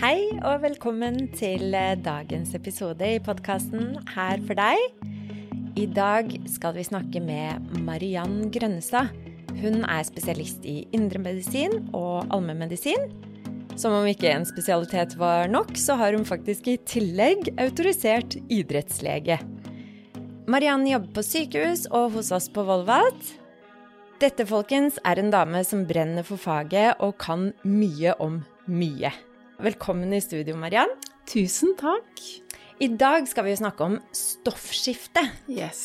Hei og velkommen til eh, dagens episode i podkasten Her for deg. I dag skal vi snakke med Mariann Grønnestad. Hun er spesialist i indremedisin og allmennmedisin. Som om ikke en spesialitet var nok, så har hun faktisk i tillegg autorisert idrettslege. Mariann jobber på sykehus og hos oss på Volvat. Dette, folkens, er en dame som brenner for faget og kan mye om mye. Velkommen i studio, Mariann. Tusen takk. I dag skal vi snakke om stoffskifte. Yes.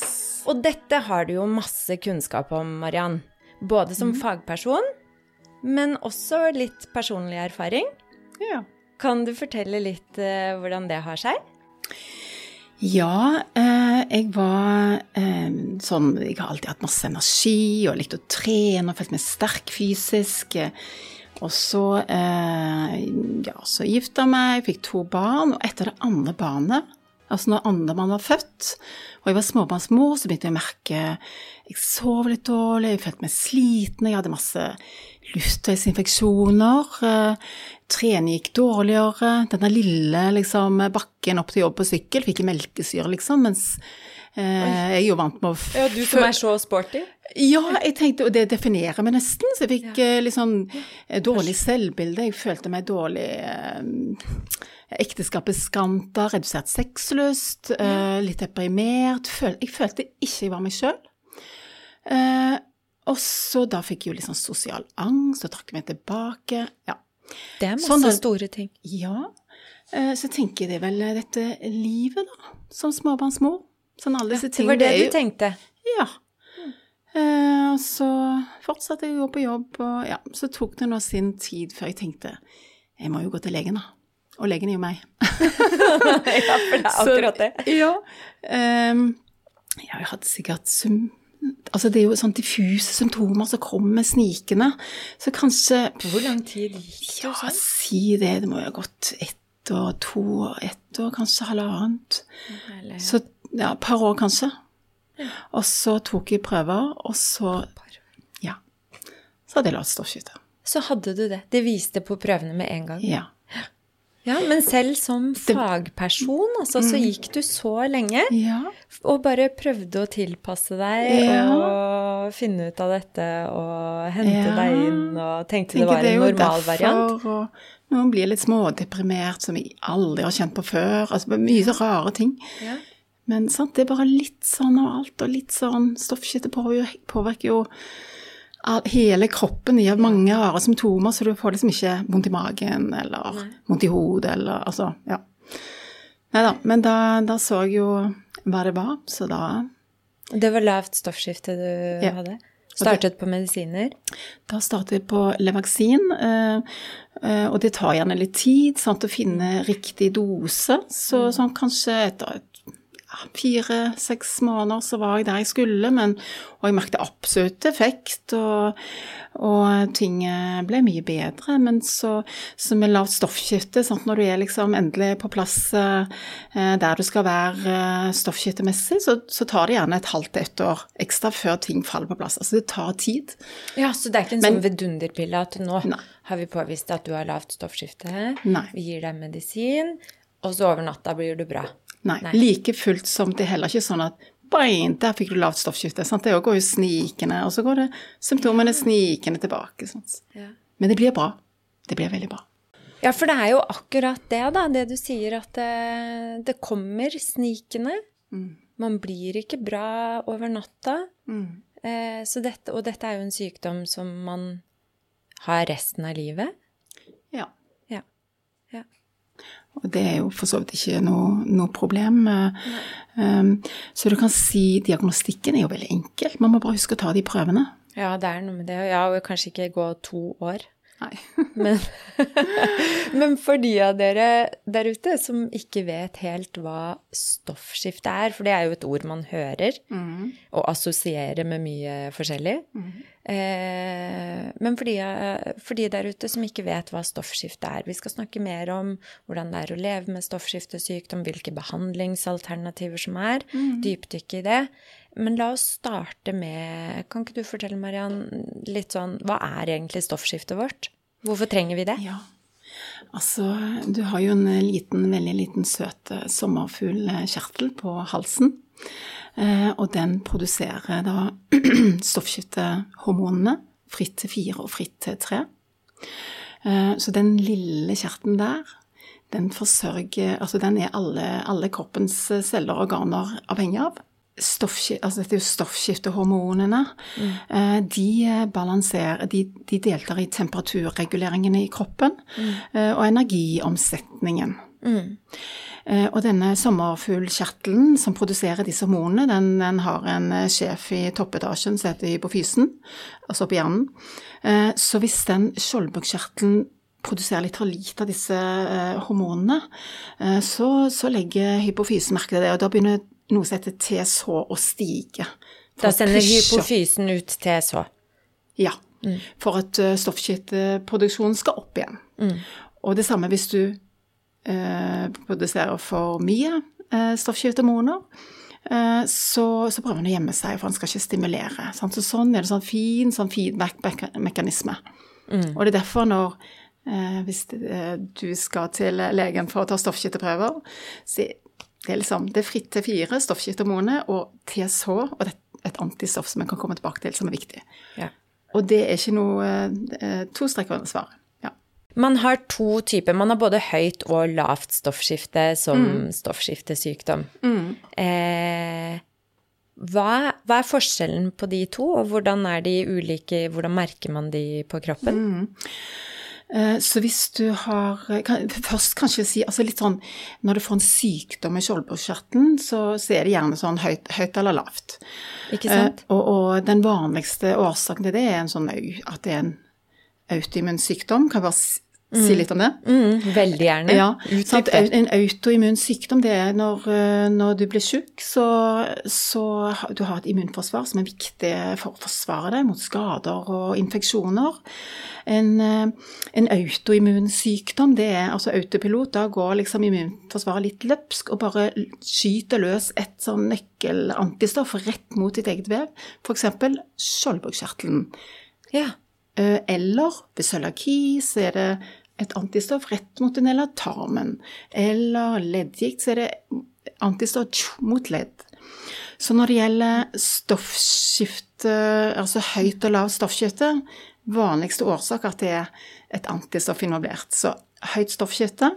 Og dette har du jo masse kunnskap om, Mariann. Både som fagperson, men også litt personlig erfaring. Ja. Kan du fortelle litt uh, hvordan det har seg? Ja, eh, jeg var eh, sånn Jeg har alltid hatt masse energi og likt å trene og følt meg sterk fysisk. Og så, eh, ja, så gifta meg, fikk to barn, og etter det andre barnet Altså når andre barn var født, og jeg var småbarnsmor, så begynte jeg å merke Jeg sov litt dårlig, jeg følte meg sliten, jeg hadde masse luftveisinfeksjoner. Eh, trening gikk dårligere. Denne lille liksom, bakken opp til jobb på sykkel fikk jeg melkesyre, liksom, mens eh, jeg er jo vant med å Ja, du som er så sporty. Ja, jeg tenkte, og det definerer meg nesten. Så jeg fikk ja. litt sånn eh, dårlig selvbilde. Jeg følte meg dårlig eh, Ekteskapet skanta, redusert sexlyst, eh, litt deprimert. Jeg følte ikke jeg var meg sjøl. Eh, og så da fikk jeg jo litt sånn sosial angst og trakk meg tilbake. Ja. Det er masse Sånn store ting. ja. Eh, så tenker jeg det er vel dette livet, da, som småbarnsmor. Sånn alle disse Det tingene. var det du tenkte. ja. Eh, og så fortsatte jeg å gå på jobb, og ja, så tok det nå sin tid før jeg tenkte jeg må jo gå til legen, da. Og legen er jo meg. ja, for det er akkurat det. Så, ja. Ja, jeg hadde sikkert sum... Altså, det er jo sånn diffuse symptomer som kommer snikende. Så kanskje Hvor lang tid gikk Ja, sånn? si det. Det må jo ha gått ett år, to år, ett år, kanskje halvannet. Så ja, et par år kanskje. Og så tok jeg prøver, og så Ja. Så hadde jeg lavt stoffskifte. Så hadde du det. Det viste på prøvene med en gang. Ja. Ja, Men selv som fagperson, altså, så gikk du så lenge Ja. og bare prøvde å tilpasse deg Ja. og finne ut av dette og hente Ja. deg inn og tenkte det var en normal variant. derfor, Og noen blir litt smådeprimert, som jeg aldri har kjent på før. Altså mye så rare ting. Ja. Men sant, det er bare litt sånn av alt, og litt sånn Stoffskifte påvirker, jo hele kroppen. Har mange rare symptomer, så du får liksom ikke vondt i magen eller vondt i hodet eller altså, ja. Nei da, men da, da så jeg jo hva det var, så da Det var lavt stoffskifte du Ja. hadde? Startet på medisiner? Da startet jeg på Levaksin, eh, eh, og det tar gjerne litt tid sant, å finne riktig dose. Så sånn kanskje etter et, fire-seks måneder så var jeg der jeg skulle, men, og jeg merket absolutt effekt, og, og ting ble mye bedre. Men så, så med lavt stoffskifte, sant, når du er liksom endelig på plass eh, der du skal være eh, stoffskiftemessig, så, så tar det gjerne et halvt til ett år ekstra før ting faller på plass. Altså det tar tid. Ja, så det er ikke en Men- sånn vidunderpille at nå Nei. har vi påvist at du har lavt stoffskifte, Nei. vi gir deg medisin, og så over natta blir du bra. Nei, Nei. like fullt som det er heller ikke sånn at Bein, der fikk du lavt stoffskifte. Sant? Det går jo snikende, og så går det symptomene snikende tilbake. Ja. Men det blir bra. Det blir veldig bra. Ja, for det er jo akkurat det, da. Det du sier, at det, det kommer snikende. Man blir ikke bra over natta. Eh, så dette, og dette er jo en sykdom som man har resten av livet. Ja. Ja. ja. Og det er jo for så vidt ikke noe, noe problem. Um, så du kan si diagnostikken er jo veldig enkel. Man må bare huske å ta de prøvene. Ja, det er noe med det. Ja, og kanskje ikke gå to år. Nei. Men, men for de av dere der ute som ikke vet helt hva stoffskifte er, for det er jo et ord man hører og assosierer med mye forskjellig. Eh, men for de, for de der ute som ikke vet hva stoffskifte er Vi skal snakke mer om hvordan det er å leve med stoffskiftesykdom, hvilke behandlingsalternativer som er, dypdykke i det. Men la oss starte med Kan ikke du fortelle, Mariann, litt sånn Hva er egentlig stoffskiftet vårt? Hvorfor trenger vi det? Ja. Altså, du har jo en liten, veldig liten søt eh, sommerfuglkjertel på halsen. Eh, og den produserer da stoffskiftehormonene fritt til fire og fritt til tre. Eh, så den lille kjerten der, den forsørger Altså den er alle, alle kroppens celler og organer avhengig av altså dette er jo stoffskiftehormonene. Mm. De balanserer de, de, deltar i temperaturreguleringene i kroppen mm. og energiomsetningen. Mm. Og denne sommerfuglkjertelen som produserer disse hormonene, den, den, har en sjef i toppetasjen som heter hypofysen, altså på hjernen. Så hvis den skjoldbukkjertelen produserer litt for lite av disse hormonene, så, så legger hypofysen merke til det, og da begynner noe som heter TSH å stige. Da sender hypofysen ut TSH? Ja. Mm. For at stoffskifteproduksjonen skal opp igjen. Mm. Og det samme hvis du produserer for mye uh. Uh, så, så, prøver han å gjemme seg, for han skal ikke stimulere. Sant? Så sånn er det sånn fin sånn feedback-mekanisme. Mm. Og det er derfor når hvis du skal til legen for å ta stoffskifteprøver, så det er liksom det er fritt til fire stoffskiftehormoner og TSH, og det er et antistoff som jeg kan komme tilbake til, som er viktig. Ja. Og det er ikke noe eh, to streker under svaret. Man har to typer. Man har både høyt og lavt stoffskifte som mm. stoffskiftesykdom. Mm. Eh, hva, hva, er forskjellen på de to, og hvordan er de ulike, hvordan merker man de på kroppen? Mm. Eh, så hvis du har kan, Først kanskje si altså litt sånn Når du får en sykdom i skjoldbruskkjertelen, så, så, er det gjerne sånn høyt, høyt eller lavt. Ikke sant? Eh, og, og, den vanligste årsaken til det er en sånn at det er en autoimmun sykdom. Kan jeg bare si mm. litt om det? Mm, veldig gjerne. Ja, sant? En autoimmun sykdom det er når, eh, når du blir syk, så, så du har et immunforsvar som er viktig for å forsvare deg mot skader og infeksjoner. En, eh, en autoimmun sykdom, det er altså autopilot. Da går liksom immunforsvaret litt løpsk og bare skyter løs et sånn nøkkelantistoff rett mot ditt eget vev, f.eks. skjoldbruskkjertelen. Ja. Eh, eller ved cøliaki så er det et antistoff rett mot den eller tarmen. Eller leddgikt, så er det antistoff mot ledd. Så når det gjelder stoffskifte, altså høyt og lavt stoffskifte, vanligste årsak at det er et antistoff involvert. Så høyt stoffskifte,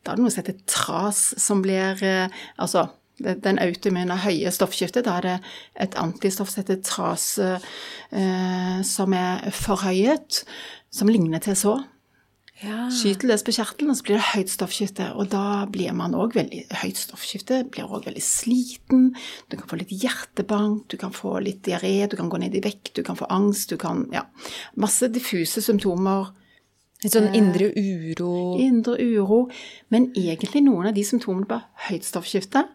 da er det noe som heter TRAS, som blir eh, Altså den autoimmune høye stoffskiftet, da er det et antistoff som heter TRAS, eh, som er forhøyet, som ligner så. Ja. Skyter løs på kjertelen, og så blir det høyt stoffskifte. Og da blir man òg veldig Høyt stoffskifte blir òg veldig sliten. Du kan få litt hjertebank, du kan få litt diaré, du kan gå ned i vekt, du kan få angst, du kan Ja. Masse diffuse symptomer. Litt sånn indre uro? Eh, indre uro. Men egentlig noen av de symptomene på høyt stoffskifte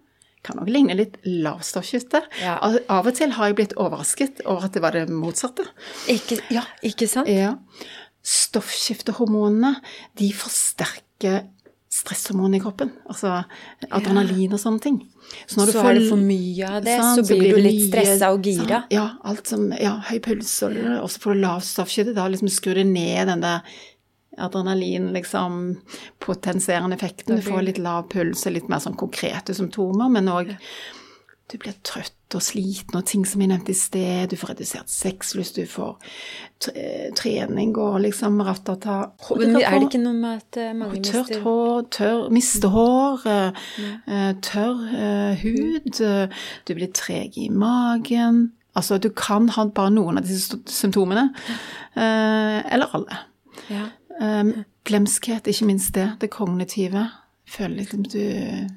kan òg ligne litt lavstoffskifte. Ja. Av og til har jeg blitt overrasket over at det var det motsatte. Ikke, ja, ikke sant? Ja stoffskiftehormonene de forsterker stresshormonene i kroppen. Altså adrenalin og sånne ting. Så, så er det for mye av det, sant? så blir du litt stressa og gira. Ja, alt som, ja, høy puls, og så får du lavt stoffskifte. Da liksom skrur det ned den der adrenalin, liksom, effekten. Du får litt lav puls og litt mer sånn konkrete symptomer, men òg du blir trøtt og sliten, og ting som jeg nevnte i sted. Du får redusert sexlyst, du får trening og liksom ratata Men er det ikke noe med at eh, mange mister Tørt hår, tørr, mister hår, tørr uh, hud, du blir treg i magen Altså, du kan ha bare noen av disse symptomene, eller alle. Ja. Um, glemskhet, ikke minst det. Det kognitive. Føler liksom du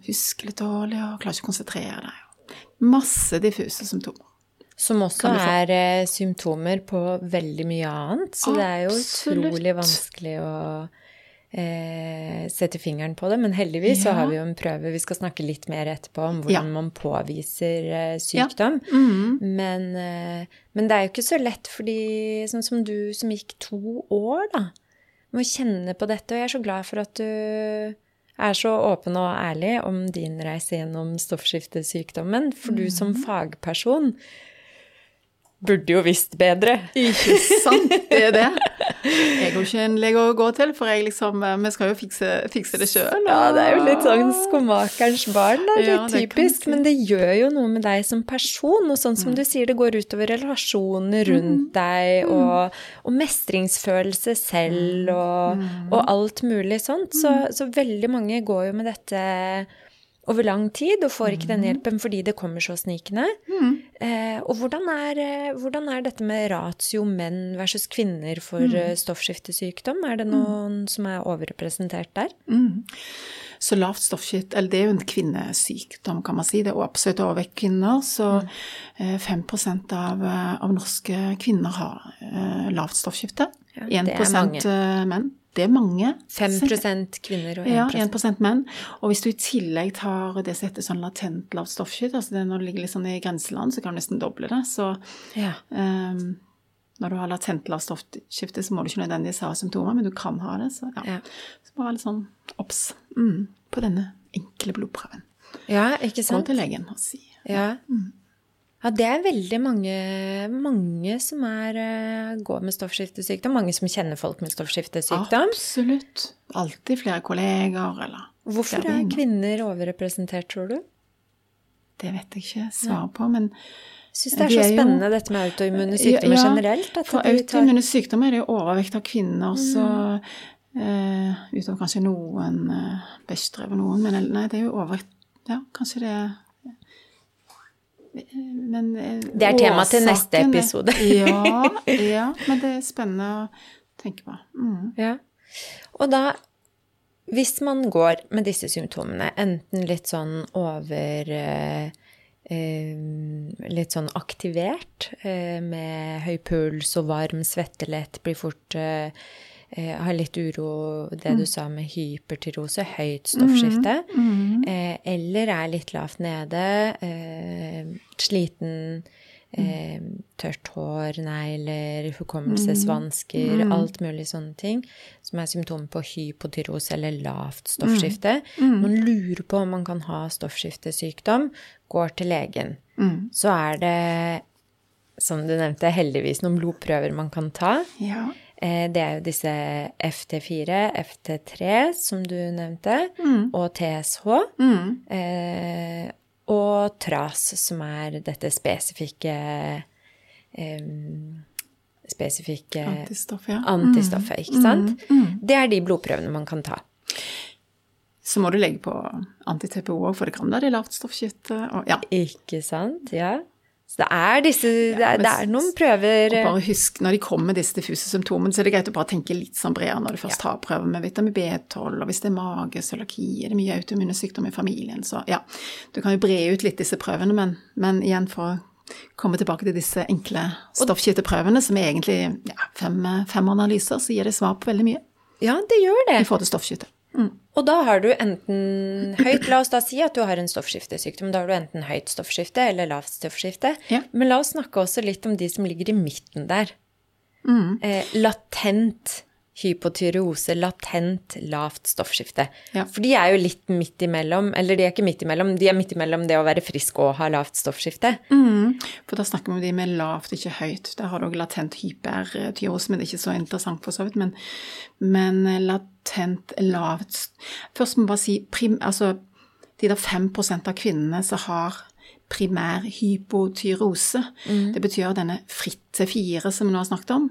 husker litt dårlig og klarer ikke å konsentrere deg. Masse diffuse symptomer. Som også er eh, symptomer på veldig mye annet. Så Absolutt. det er jo utrolig vanskelig å eh, sette fingeren på det. Men heldigvis ja. så har vi jo en prøve vi skal snakke litt mer etterpå om hvordan ja. man påviser eh, sykdom. Ja. Mm -hmm. men, eh, men, det er jo ikke så lett fordi sånn som du som gikk to år, da, må kjenne på dette. Og jeg er så glad for at du er så åpen og ærlig om din reise gjennom stoffskiftesykdommen. For du som mhm. fagperson burde jo visst bedre. Ikke sant, det er det. Jeg har ikke en lege å gå til, for jeg liksom, eh, vi skal jo fikse, fikse det sjøl. Ja, det er jo litt sånn skomakerens barn, da. Ja, er typisk. Men det gjør jo noe med deg som person. Og sånn Mm. som du sier, det går utover relasjoner rundt deg, Mm. og, og mestringsfølelse selv, og, Mm. og alt mulig sånt. Så, så veldig mange går jo med dette over lang tid og får ikke Mm. den hjelpen fordi det kommer så snikende. Eh, og hvordan er, eh, hvordan er dette med ratio menn versus kvinner for Mm. eh, stoffskiftesykdom? Er det noen som er overrepresentert der? Mm. Så lavt stoffskift, eller det er jo en kvinnesykdom, kan man si. Det er absolutt overvekt kvinner. Så Mm. eh, 5 av, av norske kvinner har eh, lavt stoffskifte. Ja, 1 det er mange. eh, menn. Det er mange. 5 kvinner og 1 Ja, 1 menn. Og hvis du i tillegg tar det som heter sånn latent lavt stoffskift, altså det når det ligger litt sånn i grenseland, så kan du nesten doble det. Så Ja. um, når du har latent lavt stoffskifte, så må du ikke nødvendigvis ha symptomer, men du kan ha det. Så ja. Ja. Så bare litt sånn obs mm, på denne enkle blodprøven. ja, ikke sant? Gå til legen og si Ja. Ja, det er veldig mange, mange som er, eh, går med stoffskiftesykdom. Mange som kjenner folk med stoffskiftesykdom. Absolutt. Alltid flere kolleger, eller Hvorfor er kvinner overrepresentert, tror du? Det vet jeg ikke svar på, men Jeg syns det er De så er jo- spennende dette med autoimmune sykdommer Ja, generelt. For de autoimmune sykdommer er det jo overvekt av kvinner, så uh, Utover kanskje noen uh, Bechdrev noen, men nei, det er jo overvekt Ja, kanskje det er men eh, Det er tema til neste episode. ja, ja, men det er spennende å tenke på. Mm. Ja. Og da, hvis man går med disse symptomene, enten litt sånn over eh, eh, Litt sånn aktivert, med høy puls og varm, svettelett, blir fort eh, Har litt uro, det du sa med hypertyrose, høyt stoffskifte. Eh, eller er litt lavt nede, eh, sliten, eh, tørt hår, negler, hukommelsesvansker, alt mulig sånne ting, som er symptomer på hypotyrose eller lavt stoffskifte. Man lurer på om man kan ha stoffskiftesykdom, går til legen. Så er det, som du nevnte, heldigvis noen blodprøver man kan ta. Ja. Eh, Det er jo disse FT4, FT3, som du nevnte, og TSH. Mm. Eh, og TRAS, som er dette spesifikke eh, Spesifikke antistoffet, ja. antistoffet, ikke sant? Det er de blodprøvene man kan ta. Så må du legge på anti-TPO òg, for det kan være lavt stoffskifte. Ja. Ikke sant? Ja. Så det er disse Det er, men det er noen prøver Og bare husk, når de kommer med disse diffuse symptomene, så er det greit å bare tenke litt sånn bredere når du først tar prøver med vitamin B12, og hvis det er mage, cøliaki, er det mye autoimmune sykdom i familien, så ja. Du kan jo bre ut litt disse prøvene, men, men igjen for å komme tilbake til disse enkle stoffskifteprøvene, som er egentlig ja, fem, fem analyser, så gir det svar på veldig mye Ja, det gjør det. i forhold til stoffskifte. Og da har du enten høyt La oss da si at du har en stoffskiftesykdom. Da har du enten høyt stoffskifte eller lavt stoffskifte. Ja. Men la oss snakke også litt om de som ligger i midten der. Mm. Eh, latent hypotyreose, latent lavt stoffskifte. Ja. For de er jo litt midt imellom, eller de er ikke midt imellom, de er midt imellom det å være frisk og ha lavt stoffskifte. Mm. For da snakker vi om de med lavt, ikke høyt. Der har du også latent hypertyreose, men det er ikke så interessant for så vidt. Men, men latent lavt Først må vi bare si prim, altså, de der 5% av kvinnene som har primær hypotyrose, det betyr denne fritt til fire som vi nå har snakket om.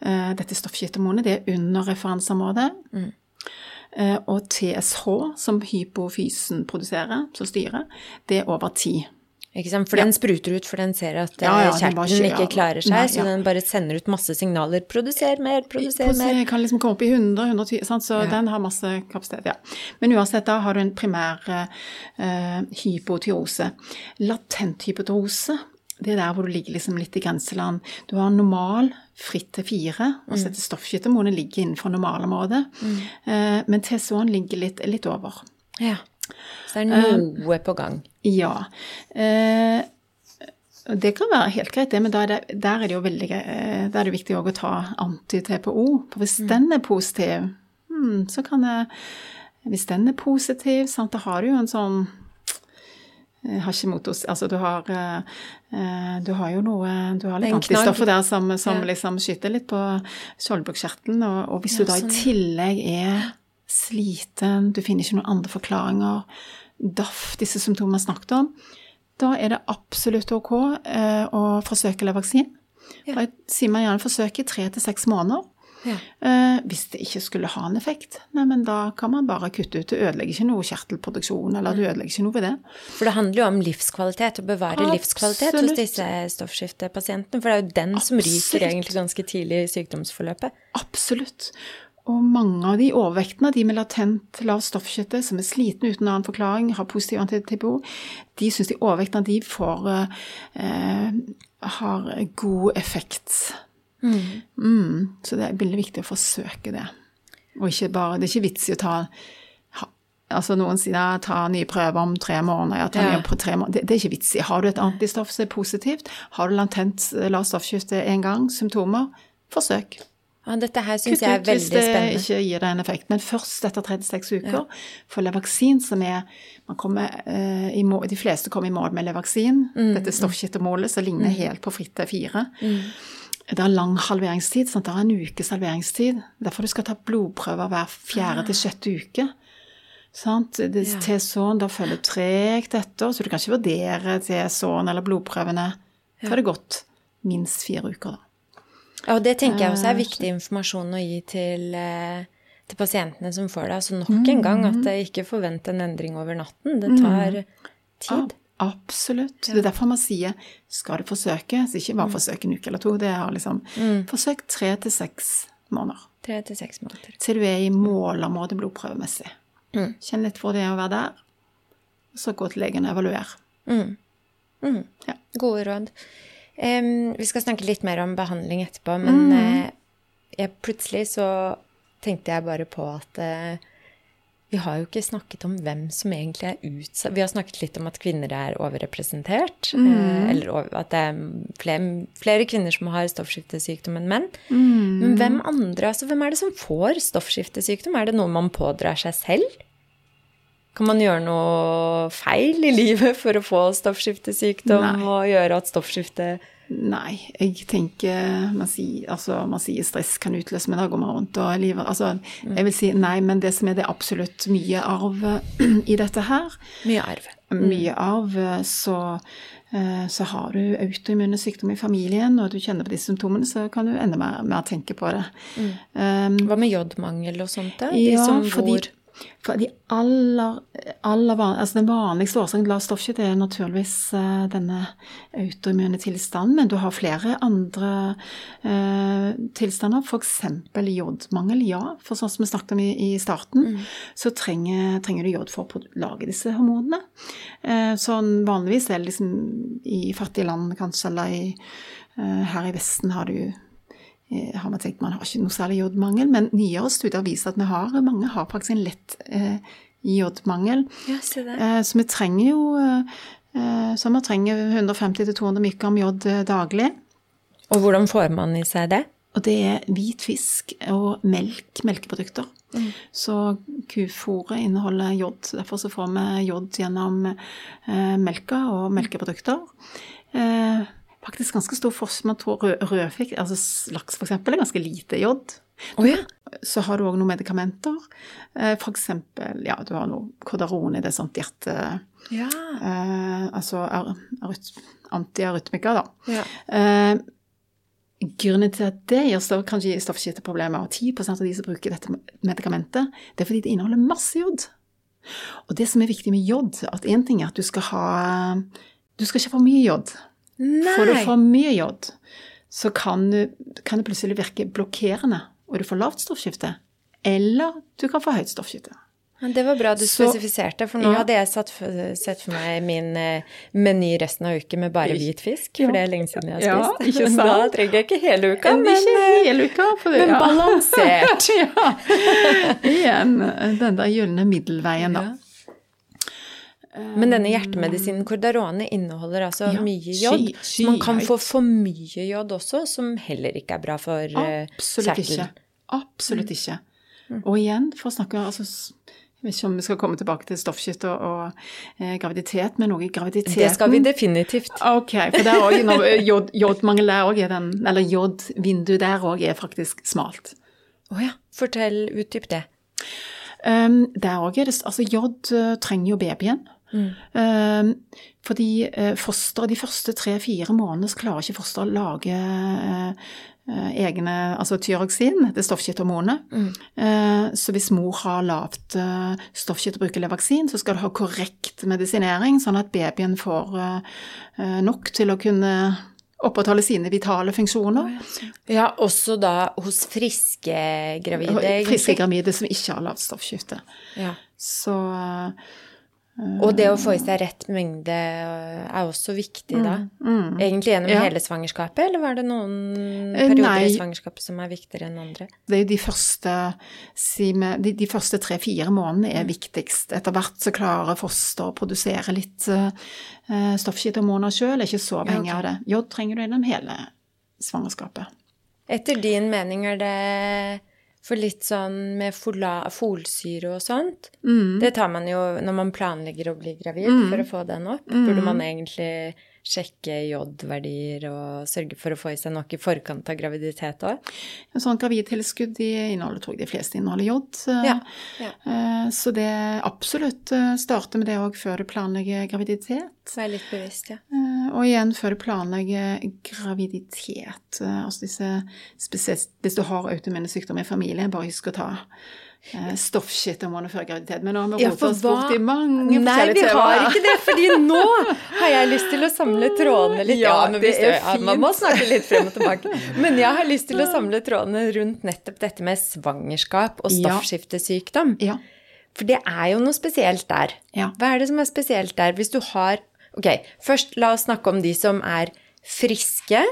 Eh, Dette stoffskiftehormonet, det er under referanseområdet. Eh, Og TSH, som hypofysen produserer, som styrer, det er over ti. For den spruter ut, for den ser at eh, Ja, ja, kjerten ikke klarer seg, Nei, så den bare sender ut masse signaler. Produser mer, produser mer. Den kan liksom komme opp i 100, 120, sant? så den har masse kapasitet. ja. Men uansett, da har du en primær uh, hypotyrose. Latent hypotyrose, det er der hvor du ligger liksom litt i grenseland. Du har normal fritt til fire, og så dette stoffskiftemonet ligger innenfor normalområdet. Eh, men TSO-en ligger litt, litt over. Ja. Så det er noe på gang. Ja. Uh, det kan være helt greit, det, men da er det, der er det jo veldig eh, der er det viktig å ta anti-TPO. For hvis den er positiv, hmm, så kan det Hvis den er positiv, sant, da har du jo en sånn Jeg har ikke motos... Altså, du har, du har jo noe Du har litt er antistoffer der som, som Ja. liksom skyter litt på skjoldbruskkjertelen. Og, og hvis Ja, du da i sånn, tillegg er sliten, du finner ikke noen andre forklaringer, DAF, disse symptomene har snakket om, da er det absolutt ok eh, å forsøke Levaksin. Ja. Da sier man gjerne forsøke i tre til seks måneder. Ja. Eh, hvis det ikke skulle ha en effekt, nei, men da kan man bare kutte ut. Det ødelegger ikke noe kjertelproduksjon, eller du ødelegger ikke noe ved det. For det handler jo om livskvalitet, å bevare livskvalitet hos disse stoffskiftepasientene. For det er jo den som ryker egentlig ganske tidlig i sykdomsforløpet. Absolutt. Og mange av de overvektene, de med latent lav stoffskifte, som er slitne uten annen forklaring, har positiv anti-TPO, de syns de overvektene de får, eh, har god effekt. Mm, så det er veldig viktig å forsøke det. Og ikke bare, det er ikke vits i å ta Altså Noen sier ja, ta nye prøver om tre måneder. Ja, ta Ja. nye på tre måneder. Det, det er ikke vits i. Har du et antistoff som er positivt, har du latent lav lavt stoffskifte én gang, symptomer, forsøk. Ja, dette her syns jeg er veldig spennende. Kutt ut hvis det ikke gir deg en effekt. Men først etter 36 uker. For Levaksin, som er man kommer, eh, i mål, De fleste kommer i mål med Levaksin. Mm, Dette stoffkittemålet, som ligner helt på fritt T4. Det er lang halveringstid. Sant? Det er en ukes halveringstid. Derfor du skal ta blodprøver hver fjerde til sjette uke. Sant? Det, Ah. Ja. T-sånn, da følger tregt etter, så du kan ikke vurdere T-sånn eller blodprøvene før det er gått minst fire uker. da. Ja, og det tenker jeg også er Eh, viktig informasjon å gi til, eh, til pasientene som får det. Altså nok en gang at jeg ikke forventer en endring over natten. Det tar tid. Ab- Absolutt. Det er derfor man sier skal du forsøke, så ikke Mm. bare forsøk en uke eller to. Det er liksom Forsøk tre til seks måneder. Tre til seks måneder. Til du er i målområdet blodprøvemessig. Mm. Kjenn litt hvor det er å være der, og så gå til legen og evaluere. Mm. Mm. Ja. Gode råd. Em, vi skal snakke litt mer om behandling etterpå, men eh, jeg, plutselig så tenkte jeg bare på at uh, vi har jo ikke snakket om hvem som egentlig er utsatt. Vi har snakket litt om at kvinner er overrepresentert, eh, eller over, at det er flere, flere kvinner som har stoffskiftesykdom enn menn. Men hvem andre, altså hvem er det som får stoffskiftesykdom? Er det noe man pådrar seg selv? Kan man gjøre noe feil i livet for å få stoffskiftesykdom Nei. og gjøre at stoffskiftet Nei, jeg tenker Man sier, altså, man sier stress kan utløse, men da går man rundt og livet Altså, jeg vil si nei, men det som er det absolutt mye arv i dette her, Mye arv. mye arv, så, eh, så har du autoimmune sykdom i familien, og du kjenner på disse symptomene, så kan du enda mer, mer tenke på det. Um, Hva med jodmangel og sånt? da? De ja, som fordi, bor for de aller, aller altså Den vanligste årsaken til lavt stoffskifte er naturligvis eh, denne autoimmune tilstanden, men du har flere andre eh, tilstander, f.eks. jodmangel. Ja, for sånn som vi snakket om i, i starten, så trenger, trenger du jod for å lage disse hormonene. Eh, sånn vanligvis er det liksom i fattige land kanskje, eller i, eh, her i Vesten har du eh, har man tenkt man har ikke noe særlig jodmangel, men nyere studier viser at vi har, mange har faktisk en lett eh, jodmangel. Ja. Eh, så vi trenger jo eh, eh, så vi trenger 150-200 mikrogram jod eh, daglig. Og hvordan får man i seg det? Og det er hvit fisk og melk, melkeprodukter. Så kufôret inneholder jod. Derfor så får vi jod gjennom eh, melka og melkeprodukter. Eh, faktisk ganske stor forskjell. Man tror rød, altså laks for eksempel, er ganske lite jod. Oh, ja. Så har du òg noen medikamenter. F.eks. for eksempel, ja, du har noe Kodarone, det er sånt hjerte... Ja. Eh, altså ar- aryt- antiarytmika, da. ja. Eh, grunnen til at det gir stoff, kan gi stoffskifteproblemer, og 10% av de som bruker dette medikamentet, det er fordi det inneholder masse jod. Og det som er viktig med jod, at én ting er at du skal ha Du skal ikke få mye jod. Nei. Får du for mye jod, så kan, du, kan det plutselig virke blokkerende, og du får lavt stoffskifte. Eller du kan få høyt stoffskifte. Men Det var bra du Så- spesifiserte, for nå Ja. hadde jeg satt sett for meg min eh, meny resten av uken med bare hvit fisk, Ja. for det er lenge siden jeg har spist. Ja, ikke sant? Da trenger jeg ikke hele uka, men, ikke eh, hele uka, for det, men ja. balansert. ja. Igjen den der gylne middelveien, da. Men denne hjertemedisinen Cordarone inneholder altså Ja, mye jod. Så man kan få for mye jod også, som heller ikke er bra for eh, Absolutt kjertel. ikke. Ikke. Og igjen, for å snakke altså, Jeg vet ikke om vi skal komme tilbake til stoffskifte og, og eh, graviditet, men noe i graviditeten Det skal vi definitivt. Ok, for der òg, jod, jodmangel der òg er den Eller jodvinduet der òg er faktisk smalt. Å oh ja. Fortell, utdyp det. Um, der òg er det Altså, jod uh, trenger jo babyen. Mm. Um, fordi uh, fosteret de første tre-fire månedene så klarer ikke fosteret å lage uh, Eh, egne Altså tyroksin, det stoffskifthormonet. Mm. Eh, så hvis mor har lavt eh, stoffskift og bruker Levaksin, så skal du ha korrekt medisinering, sånn at babyen får nok til å kunne opprettholde sine vitale funksjoner. Ja, også da hos friske gravide. Friske gravide som ikke har lavt stoffskifte. Ja. Så og det å få i seg rett mengde er også viktig da. Mm, mm. Egentlig gjennom ja. hele svangerskapet, eller var det noen eh, perioder Nei. i svangerskapet som er viktigere enn andre? Det er jo de første, de, de første tre-fire månedene er mm. viktigst. Etter hvert så klarer fosteret å produsere litt uh, stoffskifthormoner sjøl, er ikke så avhengig ja, okay. av det. Jod trenger du gjennom hele svangerskapet. Etter din mening er det for litt sånn med folsyre og sånt, mm. det tar man jo når man planlegger å bli gravid mm. for å få den opp. Mm. Burde man egentlig sjekke jodverdier og sørge for å få i seg nok i forkant av graviditet òg? Ja, sånn gravidtilskudd de inneholder, tror jeg de fleste inneholder jod. Ja, ja. Eh, så det absolutt eh, starte med det òg før du planlegger graviditet. Vær litt bevisst, ja. Eh, og igjen før du planlegger graviditet. Altså disse spesielt Hvis du har autoimmune sykdommer i familien, bare husk å ta Eh, stoffskifthormoner før graviditet. Men nå har vi rotet oss bort i mange Nei, forskjellige temaer. Nei, vi har ikke det, fordi nå har jeg lyst til å samle trådene litt. Ja, ja det er fint. Man må snakke litt frem og tilbake. Men jeg har lyst til å samle trådene rundt nettopp dette med svangerskap og stoffskiftesykdom. Ja. For det er jo noe spesielt der. Ja. Hva er det som er spesielt der? Hvis du har Ok, først la oss snakke om de som er friske.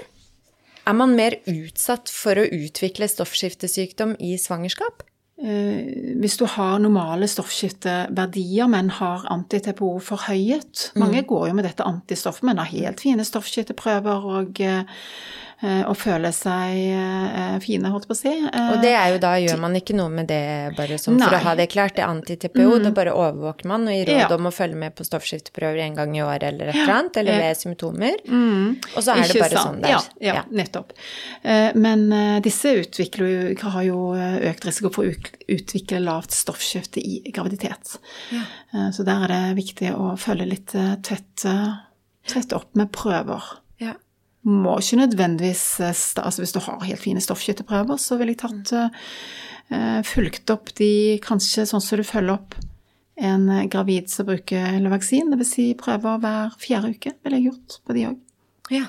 Er man mer utsatt for å utvikle stoffskiftesykdom i svangerskap? Eh, hvis du har normale stoffskifteverdier, men har antitpo forhøyet Mange mm. går jo med dette antistoffet, men har helt fine stoffskifteprøver og eh, og eh, føle seg eh, fine, holdt på å si. Og det er jo da gjør man ikke noe med det bare sånn for å ha det klart, det er anti-TPO, mm. da bare overvåker man og gir råd ja. om å følge med på stoffskifteprøver en gang i året eller et eller annet, eller ved symptomer. Mm. Og så er ikke det bare sant. sånn der. Ja, ja, ja, nettopp. Eh, men disse utvikler, har jo økt risiko for å utvikle lavt stoffskifte i graviditet. Så der er det viktig å følge litt tett, tett opp med prøver må ikke nødvendigvis eh, altså Hvis du har helt fine stoffskifteprøver, så ville jeg tatt uh, fulgt opp de kanskje sånn som du følger opp en gravid som bruker Lovaksin, dvs. Si prøver hver fjerde uke, ville jeg gjort på de òg. Ja.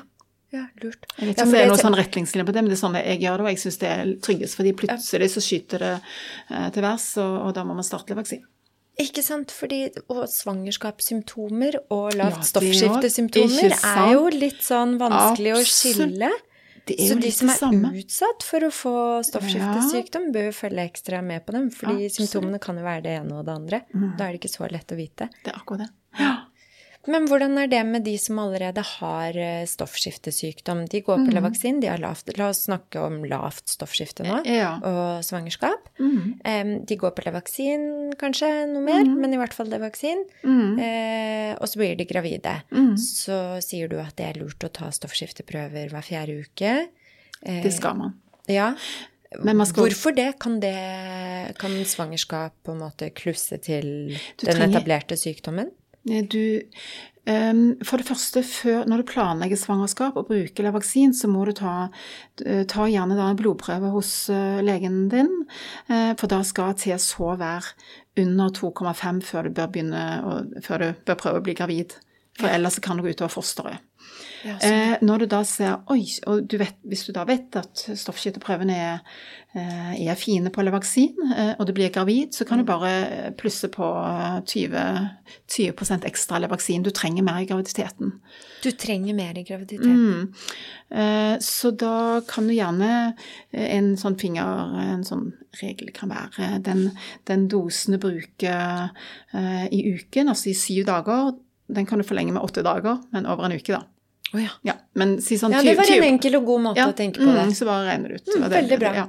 ja, lurt. Jeg vet ikke ja, om det er noen sånn retningslinjer på det, men det er sånn jeg gjør det, og jeg syns det er tryggest, fordi plutselig så skyter det til værs, og, og da må man starte Levaksin. Ikke sant, fordi og svangerskapssymptomer og lavt ja, stoffskiftesymptomer er jo litt sånn vanskelig Absolutt. å skille. Så de som er samme. utsatt for å få stoffskiftesykdom, bør følge ekstra med på dem, fordi Absolutt. symptomene kan jo være det ene og det andre. Mm. Da er det ikke så lett å vite. Det er akkurat det. Ja. Men hvordan er det med de som allerede har eh, stoffskiftesykdom? De går på mm. Lavaksin, de har lavt La oss snakke om lavt stoffskifte nå, ja. og svangerskap. Mm. De går på Lavaksin, kanskje noe mer, mm. men i hvert fall Levaksin. Eh, og så blir de gravide. Mhm. Så sier du at det er lurt å ta stoffskifteprøver hver fjerde uke. Eh, det skal man. Ja. Skal... Hvorfor det? Kan, det? kan svangerskap på en måte klusse til den etablerte sykdommen? Du ehm, For det første, før, når du planlegger svangerskap og bruker Levaksin, så må du ta, eh, ta gjerne en blodprøve hos eh, legen din, eh, for da skal TSH være under 2,5 før, før du bør prøve å bli gravid. For ellers kan det gå utover fosteret. Ja, eh, når du da ser Oi, og du vet, hvis du da vet at stoffskifteprøvene er, eh, er, fine på Levaksin, eh, og du blir gravid, så kan du mm. bare plusse på 20, 20 ekstra Levaksin. Du trenger mer i graviditeten. Du trenger mer i graviditeten. Mm. Så da kan du gjerne En sånn finger, en sånn regel kan være den, den dosen du bruker i uken, altså i syv dager, den kan du forlenge med åtte dager, men over en uke, da. Oh, ja. ja. Men si sånn Ja, det var en enkel og god måte ja, å tenke på det. Mm, så bare regner det ut. Mm, veldig bra. Ja.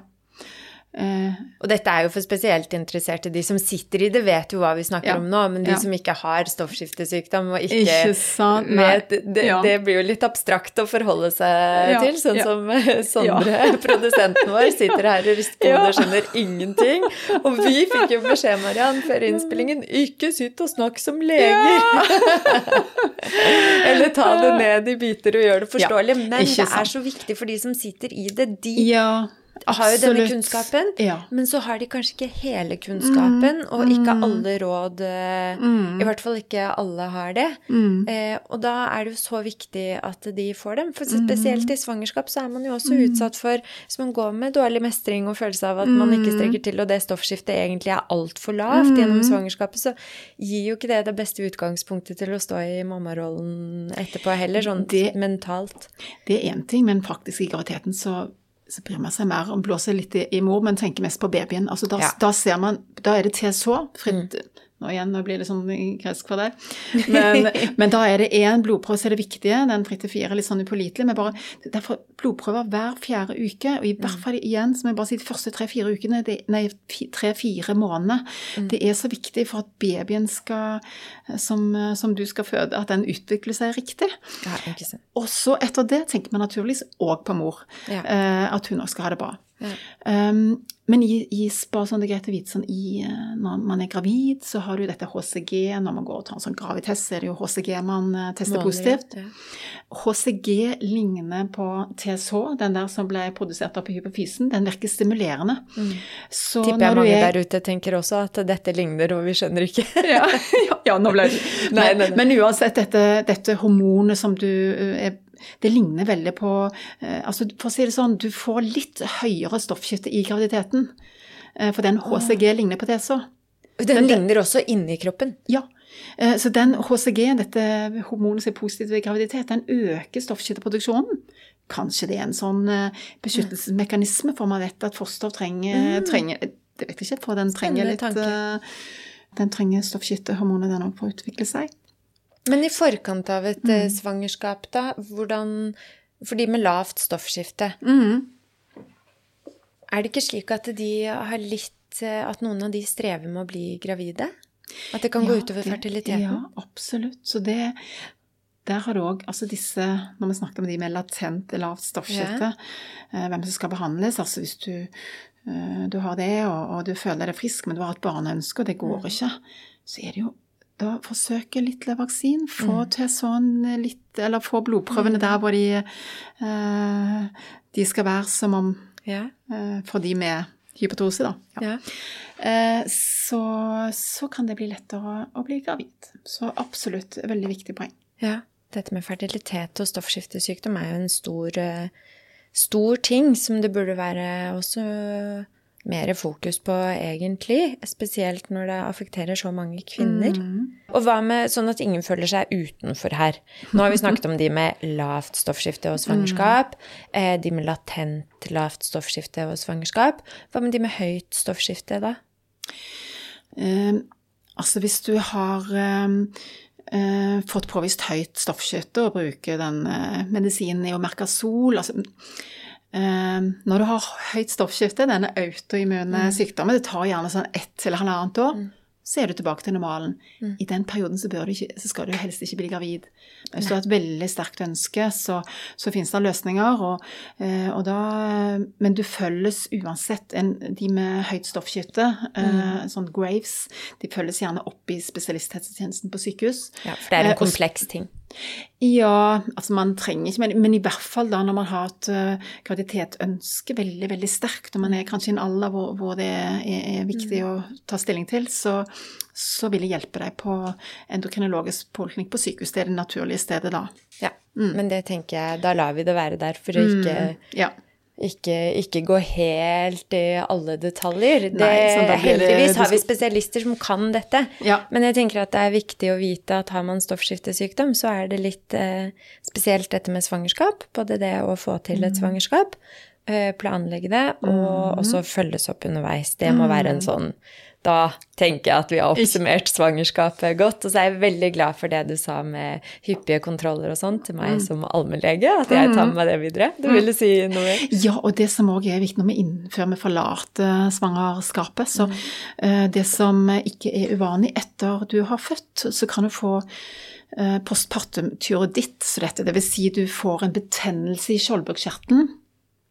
Eh, Og dette er jo for spesielt interesserte. De som sitter i det, vet jo hva vi snakker Ja. om nå, men de Ja. som ikke har stoffskiftesykdom og ikke, Ikke sant? Vet det, Ja. det blir jo litt abstrakt å forholde seg til, sånn som eh, Sondre, produsenten vår, sitter her og rister på hodet og skjønner ingenting. Og vi fikk jo beskjed, Mariann, før innspillingen, ikke sitt og snakk som leger. Eller ta det ned i biter og gjør det forståelig. Men det er så viktig for de som sitter i det. De Ja, har jo denne kunnskapen, Ja. men så har de kanskje ikke hele kunnskapen, og ikke mm. alle råd mm. I hvert fall ikke alle har det. Mm. Eh, og da er det jo så viktig at de får dem. For spesielt Mm. i svangerskap så er man jo også utsatt for Hvis man går med dårlig mestring og følelse av at man Mm. ikke strekker til, og det stoffskiftet egentlig er altfor lavt gjennom svangerskapet, så gir jo ikke det det beste utgangspunktet til å stå i mammarollen etterpå heller, sånn Det- mentalt. Det er én ting, men faktisk i graviditeten så, så bryr man seg mer om blåser litt i, i mor, men tenker mest på babyen. Altså da, Ja. da ser man Da er det TSH, fritt Nå igjen, nå blir det sånn gresk for deg. Men, men da er det én blodprøve som er det viktige. Den fritt til fire er litt sånn upålitelig. Men bare, derfor blodprøver hver fjerde uke. Og i hvert fall igjen, som jeg bare sier, de første tre-fire ukene, det, nei, tre-fire månedene. Det er så viktig for at babyen skal, som, som du skal føde, at den utvikler seg riktig. Ja. Og så etter det tenker man naturligvis òg på mor. Ja. Eh, at hun òg skal ha det bra. Ja. Um, men i, i, bare sånn det greit å vite sånn, i, eh, når man er gravid, så har du dette HCG. Når man går og tar en sånn gravitest, så er det jo HCG man eh, tester Måler, positivt. ja. HCG ligner på TSH, den der som ble produsert oppe i hypofysen. Den virker stimulerende. Så Mm. Tipper jeg mange er- der ute tenker også at dette ligner, og vi skjønner ikke. ja, ja, nå ble det men, men uansett, dette, dette hormonet som du eh, er det ligner veldig på eh, altså For å si det sånn, du får litt høyere stoffskifte i graviditeten. Eh, for den HCG ligner på det så. Den ligner også inni kroppen. Ja. Eh, så den HCG, dette hormonet som er positivt ved graviditet, den øker stoffskifteproduksjonen. Kanskje det er en sånn beskyttelsesmekanisme, for man vet at foster trenger, trenger Det vet jeg ikke, for den trenger Mm. Litt Den trenger stoffskiftehormonet, den òg, for å utvikle seg. Men i forkant av et Mm. eh, svangerskap, da, hvordan For de med lavt stoffskifte, Mm. er det ikke slik at de har litt eh, At noen av de strever med å bli gravide? At det kan gå Ja, utover det- fertiliteten? Ja, absolutt. Så det der har du òg altså disse, Når vi snakker om de med latent lavt stoffskifte, ja. hvem som skal behandles altså Hvis du, eh, du har det, og, og du føler deg frisk, men du har et barneønske, og det går ikke, så er det jo da forsøke litt Levaksin. Få til sånn litt Eller få blodprøvene der hvor de eh, De skal være som om yeah. eh, For de med hypotose, da. Ja. Yeah. Eh, så, så kan det bli lettere å bli gravid. Så absolutt veldig viktig poeng. ja. Dette med fertilitet og stoffskiftesykdom er jo en stor, eh, stor ting som det burde være også mer fokus på, egentlig. Spesielt når det affekterer så mange kvinner. Og hva med sånn at ingen føler seg utenfor her? Nå har vi snakket om de med lavt stoffskifte og svangerskap. Mm. De med latent lavt stoffskifte og svangerskap. Hva med de med høyt stoffskifte, da? Um, altså hvis du har um fått påvist høyt stoffskifte og bruke den medisinen sol, altså, Når du har høyt stoffskifte, denne autoimmune sykdommen, det tar gjerne sånn ett eller halvannet år, så er du tilbake til normalen. I den perioden så, ikke, så skal du helst ikke bli gravid. Hvis du har et veldig sterkt ønske, så, så finnes det løsninger. Og, eh, og da, men du følges uansett. En, de med høyt stoffskifte, eh, sånn Graves, de følges gjerne opp i spesialisthelsetjenesten på sykehus. Ja, For det er Eh, en og- kompleks ting. Ja, altså man trenger ikke, men, men i hvert fall da når man har et uh, graviditetsønske veldig, veldig sterkt, og man er kanskje i en alder hvor, hvor det er, er viktig å ta stilling til, så, så vil jeg hjelpe deg på endokrinologisk poliklinikk på sykehus. Det er det naturlige stedet da. Ja, Men det tenker jeg, da lar vi det være der, for å ikke, Ja. Ikke, ikke gå helt i alle detaljer. Det, Nei, heldigvis har vi spesialister som kan dette. Ja. Men jeg tenker at det er viktig å vite at har man stoffskiftesykdom, så er det litt eh, spesielt dette med svangerskap. Både det å få til et svangerskap, eh, planlegge det, og også følges opp underveis. Det må være en sånn Da tenker jeg at vi har oppsummert svangerskapet godt. Og så er jeg veldig glad for det du sa med hyppige kontroller og sånn til meg mm. som allmennlege. At jeg tar med meg det videre. Du ville si noe? Ja, og det som òg er viktig når vi innfører vi forlater svangerskapet, så mm. uh, det som ikke er uvanlig etter du har født, så kan du få uh, postpartum tyroiditt, så dette. Det vil si du får en betennelse i skjoldbruskkjertelen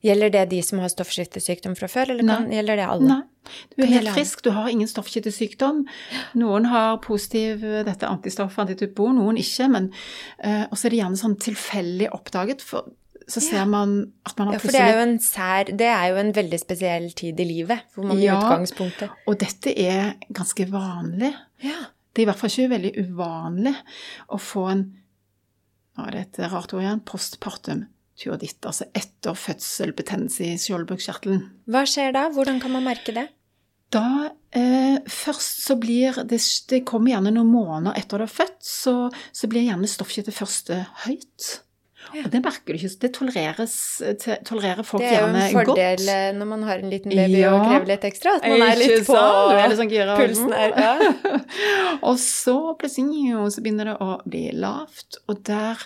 Gjelder det de som har stoffskiftesykdom fra før, eller kan, gjelder det alle? Nei. Du er helt frisk, du har ingen stoffskiftesykdom. Noen har positiv dette antistoffet, antitypo, noen ikke. Men uh, også er det gjerne sånn tilfeldig oppdaget. For så ser man at man har plutselig Ja, for det er, jo en sær, det er jo en veldig spesiell tid i livet, hvor man ja, i utgangspunktet Og dette er ganske vanlig. Ja. Det er i hvert fall ikke veldig uvanlig å få en Nå er det et rart ord igjen postpartum tyroiditt, altså etter fødsel, betennelse i skjoldbruskkjertelen. Hva skjer da? Hvordan kan man merke det? Da eh, Først så blir det Det kommer gjerne noen måneder etter du er født, så, så blir gjerne stoffskiftet første høyt. Ja. Og det merker du ikke. Det tolereres, tolererer folk gjerne godt. Det er jo en fordel godt. Eh, når man har en liten baby ja. og krever litt ekstra. At man er litt på du er litt sånn gira. Pulsen er ja. Og så plutselig så begynner det å bli lavt, og der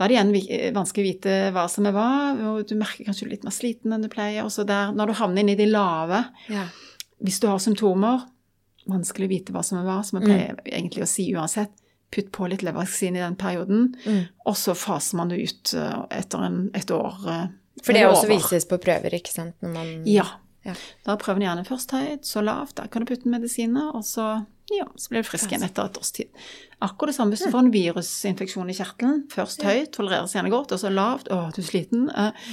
da er det igjen vanskelig å vite hva som er hva, og du merker kanskje du er litt mer sliten enn du pleier. Også der, når du havner inn i de lave, ja. hvis du har symptomer, vanskelig å vite hva som er hva, som jeg mm. pleier mm. egentlig å si uansett, putt på litt levervaksin i den perioden, mm. og så faser man det ut eh, etter en, et år. Eh, For det også vises på prøver, ikke sant? Man... Ja. Ja. Da er prøven gjerne først høyt, så lavt, der kan du putte medisiner, og så ja, så blir du frisk igjen etter et års tid. Akkurat det samme hvis du får en virusinfeksjon i kjertelen. Først høyt, tolereres gjerne godt, og så lavt. Å, du er sliten. Eh,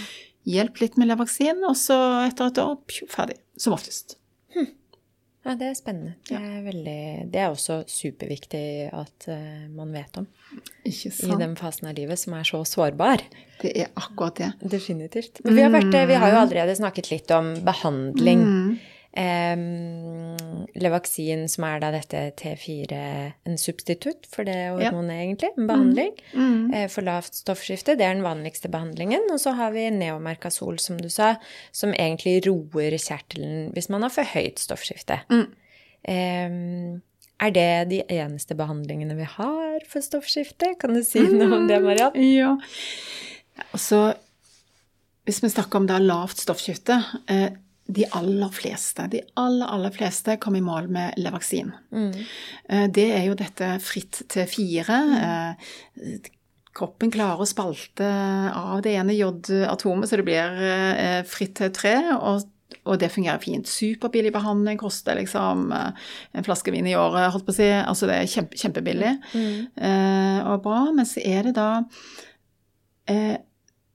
hjelp litt med levervaksinen, og så etter et år pju, ferdig. Som oftest. Hm. Ja, det er spennende. Det er, veldig, det er også superviktig at uh, man vet om. Ikke sant. I den fasen av livet som er så sårbar. Det er akkurat det. Definitivt. Men vi har, vært, vi har jo allerede snakket litt om behandling. Mm. Um, Levaksin, som er da dette T4, en substitutt for det hormonet, ja. egentlig. En behandling mm. Mm. Uh, for lavt stoffskifte. Det er den vanligste behandlingen. Og så har vi neomerkasol, som du sa, som egentlig roer kjertelen hvis man har for høyt stoffskifte. Mm. Um, er det de eneste behandlingene vi har for stoffskifte? Kan du si noe om det, Mariann? Ja. Altså, hvis vi snakker om da lavt stoffskifte eh, de aller fleste, de aller, aller fleste kom i mål med Levaksin. Mm. Eh, det er jo dette fritt til fire. Mm. Kroppen klarer å spalte av det ene J-atomet, så det blir eh, fritt til tre. og og det fungerer fint. Superbillig behandling, koster liksom en flaske vin i året, holdt på å si. Altså det er kjempe, kjempebillig mm. eh, og bra. Men så er det da eh,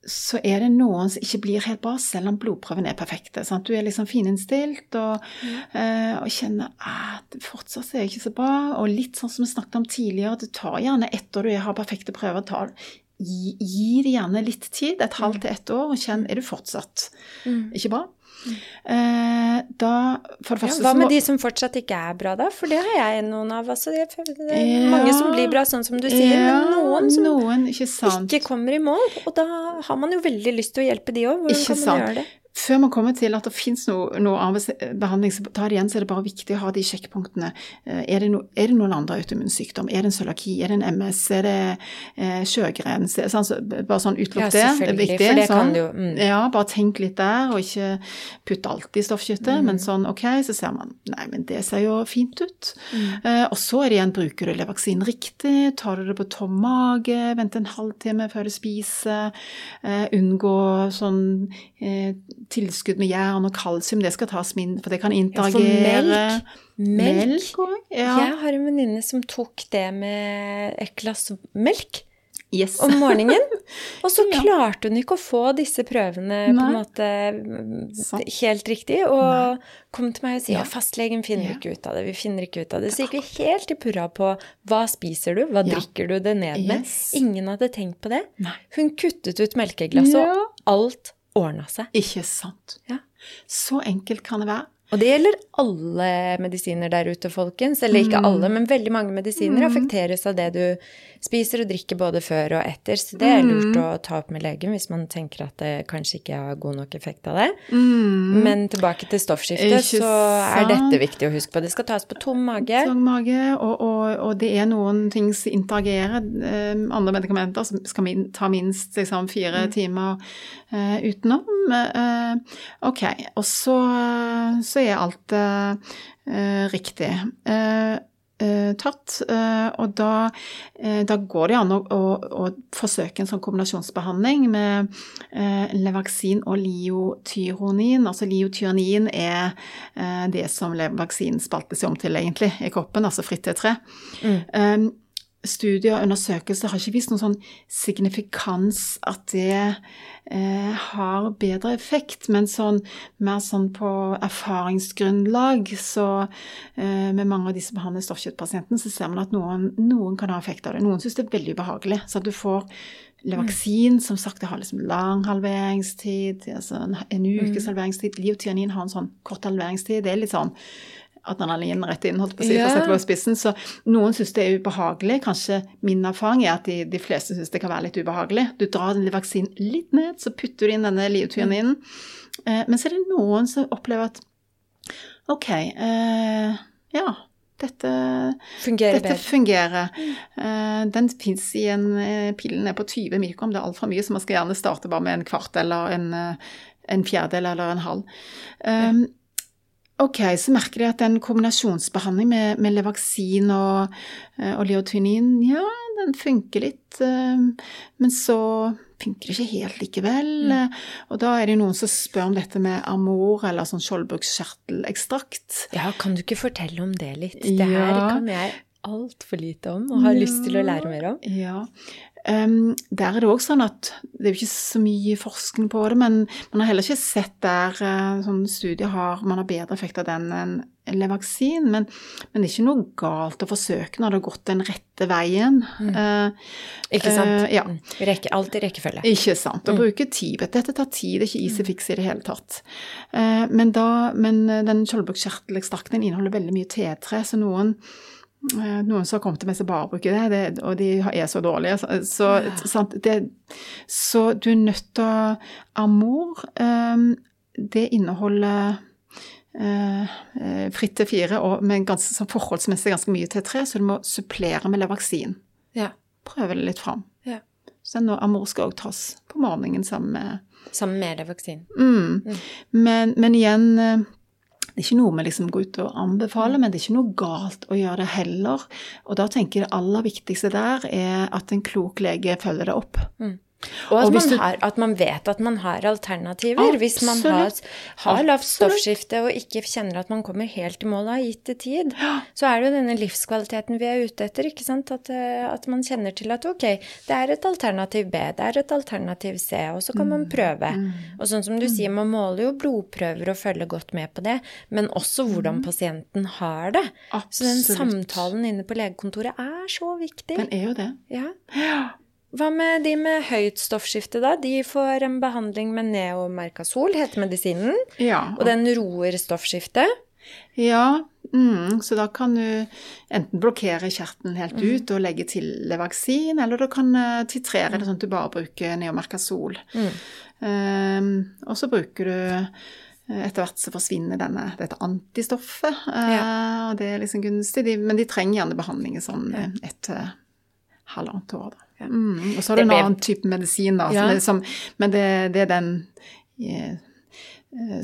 så er det noen som ikke blir helt bra, selv om blodprøven er perfekte. Sant? Du er liksom fininnstilt og, mm. uh, og kjenner at fortsatt er det ikke så bra. Og litt sånn som vi snakket om tidligere, det tar gjerne etter du har perfekte prøver, tar, gi, gi det gjerne litt tid, et halvt mm. til ett år, og kjenn er du fortsatt mm. ikke bra. Eh, da, for det første, ja, hva med de som fortsatt ikke er bra, da? For det har jeg noen av. Altså, det er ja, mange som blir bra, sånn som du sier, ja, men noen som noen, ikke, ikke, kommer i mål. Og da har man jo veldig lyst til å hjelpe de òg. Hvordan ikke kan man sant. gjøre det? Før man kommer til at det fins noe, noe behandling, så, ta det igjen, så er det bare viktig å ha de sjekkpunktene. Eh, er det, no, er det noen andre autoimmunsykdom? Er det en cøliaki? Er det en MS? Er det eh, sjøgren? Sånn, så, bare sånn utelukk det. Ja, det er viktig. For det sånn, kan jo, mm. Ja, bare tenk litt der, og ikke putt alt i stoffskiftet. Mm. Men sånn ok, så ser man Nei, men det ser jo fint ut. Mm. Eh, og så er det igjen, bruker du levaksinen riktig? Tar du det på tom mage? Vente en halvtime før du spiser? Eh, unngå sånn eh, tilskudd med jern og kalsium, det skal tas min, for det kan interagere. Ja, melk. melk ja. Jeg har en venninne som tok det med et glass melk. Yes. om morgenen. Og så ja. klarte hun ikke å få disse prøvene Nei. på en måte helt riktig. Og Nei. kom til meg og sa ja. fastlegen finner ja. ikke ut av det. Vi finner ikke ut av det. Så gikk vi helt i purra på hva spiser du, hva drikker du det ned med. Yes. Ingen hadde tenkt på det. Nei. Hun kuttet ut melkeglasset, og alt ordna seg. Ikke sant. Ja. Så enkelt kan det være. Og det gjelder alle medisiner der ute, folkens. Eller ikke Mm. alle, men veldig mange medisiner affekteres av det du spiser og drikker både før og etter. Så det er Mm. lurt å ta opp med legen hvis man tenker at det kanskje ikke har god nok effekt av det. Mm. Men tilbake til stoffskiftet, så er dette viktig å huske på. Det skal tas på tom mage. Tom mage, og, og, og det er noen ting som interagerer. Eh, andre medikamenter som skal min, ta minst liksom, fire timer uh, utenom. Uh, ok, og så, så er alt eh, eh, riktig. Eh, tatt, og da, da går det an å, å, å forsøke en sånn kombinasjonsbehandling med eh, Levaksin og liotyronin. Altså liotyronin er eh, det som Levaksin spalter seg om til egentlig i kroppen, altså fritt T3. Um, studier og undersøkelser har ikke vist noen sånn signifikans at det eh, har bedre effekt, men sånn mer sånn på erfaringsgrunnlag, så eh, med mange av disse behandlede stoffkjøttpasienten, så ser man at noen, noen kan ha effekt av det. Noen syns det er veldig ubehagelig. Så at du får Levaksin, som sagt, det har liksom lang halveringstid, altså en, en ukes halveringstid. Liotianin har en sånn kort halveringstid. Det er litt sånn adrenalin rett inn, holdt på å si, for å sette det på spissen. Så noen syns det er ubehagelig. Kanskje min erfaring er at de, de fleste syns det kan være litt ubehagelig. Du drar den vaksinen litt ned, så putter du inn denne liotyaninen. Eh, men så er det noen som opplever at ok, eh, ja, dette Fungerer dette fungerer. Eh, den fins i en eh, Pillen er på 20 mikrom, det er altfor mye, så man skal gjerne starte bare med en kvart eller en, eh, en fjerdedel eller en halv. Um, ok, så merker de at en kombinasjonsbehandling med, med Levaksin og, eh, og Leotynin, ja, den funker litt, eh, men så funker det ikke helt likevel. Eh, Og da er det noen som spør om dette med Amor eller sånn skjoldbruskkjertelekstrakt. Ja, kan du ikke fortelle om det litt? Det her Ja. kan jeg altfor lite om og har lyst til å lære mer om. Ja. Um, der er det òg sånn at det er jo ikke så mye forskning på det, men man har heller ikke sett der uh, sånne studier har man har bedre effekt av den enn en Levaksin. Men, men det er ikke noe galt å forsøke når det har gått den rette veien. Uh, Ikke sant? Uh, ja. Mm. Rekke, alt i rekkefølge. ikke sant. Å bruke tid. Dette tar tid, det er ikke easy fix i det hele tatt. Eh, men, da, men den skjoldbukkjertelekstrakten inneholder veldig mye T3, så noen eh, noen som har kommet til meg som bare bruker det, det, og de er så dårlige. Så, så, det, så du er nødt til å Amor, eh, det inneholder eh, eh, fritt til fire, og med ganske, sånn forholdsmessig ganske mye til tre, så du må supplere med Levaksin. Ja. Prøve det litt fram. ja. Så nå, Amor skal også tas på morgenen sammen med Sammen med Levaksin. mm. Men, men igjen eh, det er ikke noe vi liksom går ut og anbefaler, men det er ikke noe galt å gjøre det heller. Og da tenker jeg det aller viktigste der er at en klok lege følger det opp. Og at, Og man du- har, at man vet at man har alternativer. Hvis man har, har lavt stoffskifte og ikke kjenner at man kommer helt i mål av gitt tid, så er det jo denne livskvaliteten vi er ute etter. ikke sant? At, eh, at man kjenner til at ok, det er et alternativ B, det er et alternativ C, og så kan Mm. man prøve. Og sånn som du sier, man måler jo blodprøver og følger godt med på det, men også hvordan pasienten har det. Så den Mm. Samtalen inne på legekontoret er så viktig. Den er jo det. Ja. Hva med de med høyt stoffskifte, da? De får en behandling med neomerkasol, heter medisinen. Ja. Og den roer stoffskiftet. ja mm, så da kan du enten blokkere kjertelen helt Mhm. ut og legge til Levaksin, eller du kan eh, titrere det sånn at du bare bruker neomerkasol. Mm. Um, og så bruker du eh, etter hvert så forsvinner denne, dette antistoffet, eh, og det er liksom gunstig. De, men de trenger gjerne behandling i sånn ett til halvannet år. Da. Mm, og så har du en annen type medisin, da, Ja. som, er som, men det, det er den eh,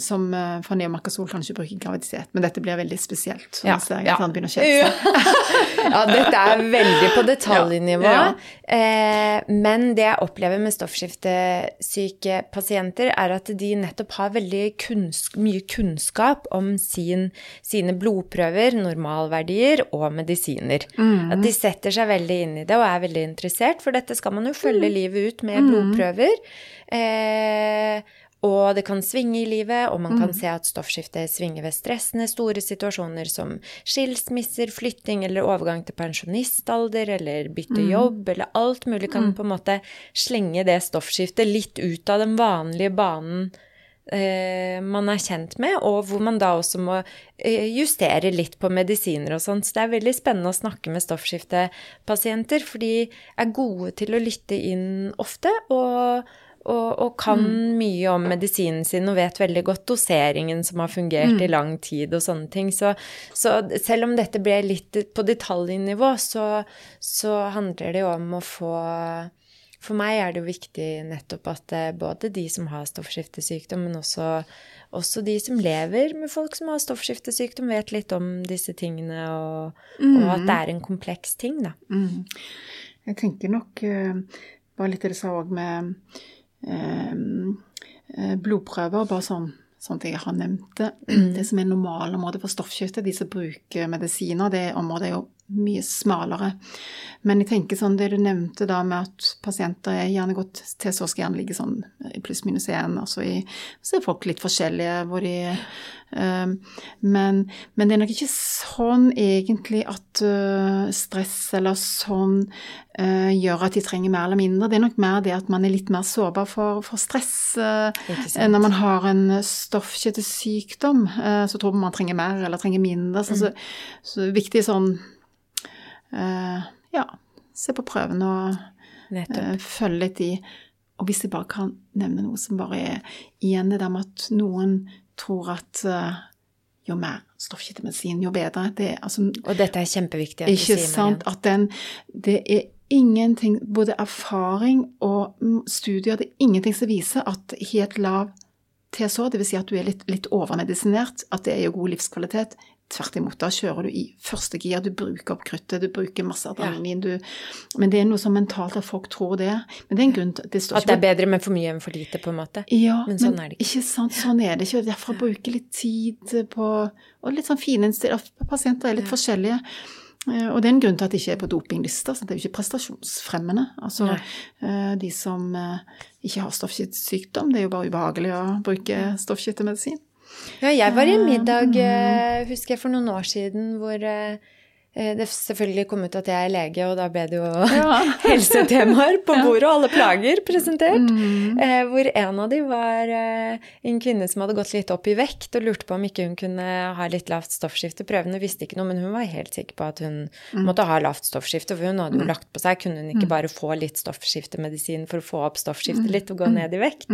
som eh, for neomarkasol kan ikke bruke graviditet. Men dette blir veldig spesielt. Ja, ser jeg ja. at han begynner å kjede seg. ja, dette er veldig på detaljnivå. Ja, Eh, men det jeg opplever med stoffskiftesyke pasienter, er at de nettopp har veldig kunns mye kunnskap om sin, sine blodprøver, normalverdier og medisiner. At de setter seg veldig inn i det og er veldig interessert, for dette skal man jo følge livet ut med blodprøver. Eh, og det kan svinge i livet, og man kan se at stoffskiftet svinger ved stressende store situasjoner som skilsmisser, flytting eller overgang til pensjonistalder eller bytte jobb eller alt mulig kan på en måte slenge det stoffskiftet litt ut av den vanlige banen eh, man er kjent med, og hvor man da også må eh, justere litt på medisiner og sånt. Så det er veldig spennende å snakke med stoffskiftepasienter, for de er gode til å lytte inn ofte. og og, og, kan mm. mye om medisinen sin og vet veldig godt doseringen som har fungert mm. i lang tid og sånne ting. Så, så, selv om dette ble litt på detaljnivå, så, så handler det jo om å få for meg er det jo viktig nettopp at eh, både de som har stoffskiftesykdom, men også, også, de som lever med folk som har stoffskiftesykdom, vet litt om disse tingene, og, mm. og at det er en kompleks ting, da. Mm. Jeg tenker nok bare litt det du sa òg med blodprøver, bare sånn sånn at jeg har nevnt det. Det som er normale området for stoffskifte, de som bruker medisiner, det området er jo mye smalere. Men jeg tenker sånn det du nevnte da med at pasienter er gjerne gått til så skal gjerne ligge sånn i pluss-minus én. Altså i, så er folk litt forskjellige hvor de uh, men, men, det er nok ikke sånn egentlig at uh, stress eller sånn uh, gjør at de trenger mer eller mindre. Det er nok mer det at man er litt mer sårbar for, for stress. når man har en stoffkjedesykdom, så tror man man trenger mer eller trenger mindre. Så, mm. så, så viktig sånn uh, ja, se på prøvene og uh, følge litt i. Og hvis jeg bare kan nevne noe som bare er igjen det der med at noen tror at uh, jo mer stoffskiftemedisin, jo bedre. Det er, altså, og dette er kjempeviktig at ikke du sier, sant, at den, Det er ingenting, både erfaring og studier, det er ingenting som viser at helt lav TSH, dvs. Si at du er litt, litt overmedisinert, at det er jo god livskvalitet, Tvert imot, da kjører du i første gir, du bruker opp kruttet, du bruker masse adrenalin, ja. du Men det er noe som mentalt at folk tror det. Men det er en grunn til det At det er bedre med for mye enn for lite, på en måte? Ja, men sånn men er det ikke. Ikke sant, sånn er det ikke. Derfor bruke litt tid på Og litt sånn fininnstilling Pasienter er litt ja. forskjellige. Eh, og det er en grunn til at det ikke er på dopinglister. Så det er jo ikke prestasjonsfremmende. Altså, Nei. Eh, de som eh, ikke har stoffskiftesykdom, det er jo bare ubehagelig å bruke stoffskiftemedisin. Ja, jeg var i en middag, eh, husker jeg, for noen år siden hvor eh, eh, det selvfølgelig kom ut at jeg er lege, og da ble det jo ja. helsetemaer på bordet, og alle plager presentert. Mm. hvor en av de var en kvinne som hadde gått litt opp i vekt og lurte på om ikke hun kunne ha litt lavt stoffskifte. Prøvene visste ikke noe, men hun var helt sikker på at hun mm. måtte ha lavt stoffskifte, for hun hadde jo mm. lagt på seg. Kunne hun ikke mm. bare få litt stoffskiftemedisin for å få opp stoffskiftet litt og gå ned i vekt?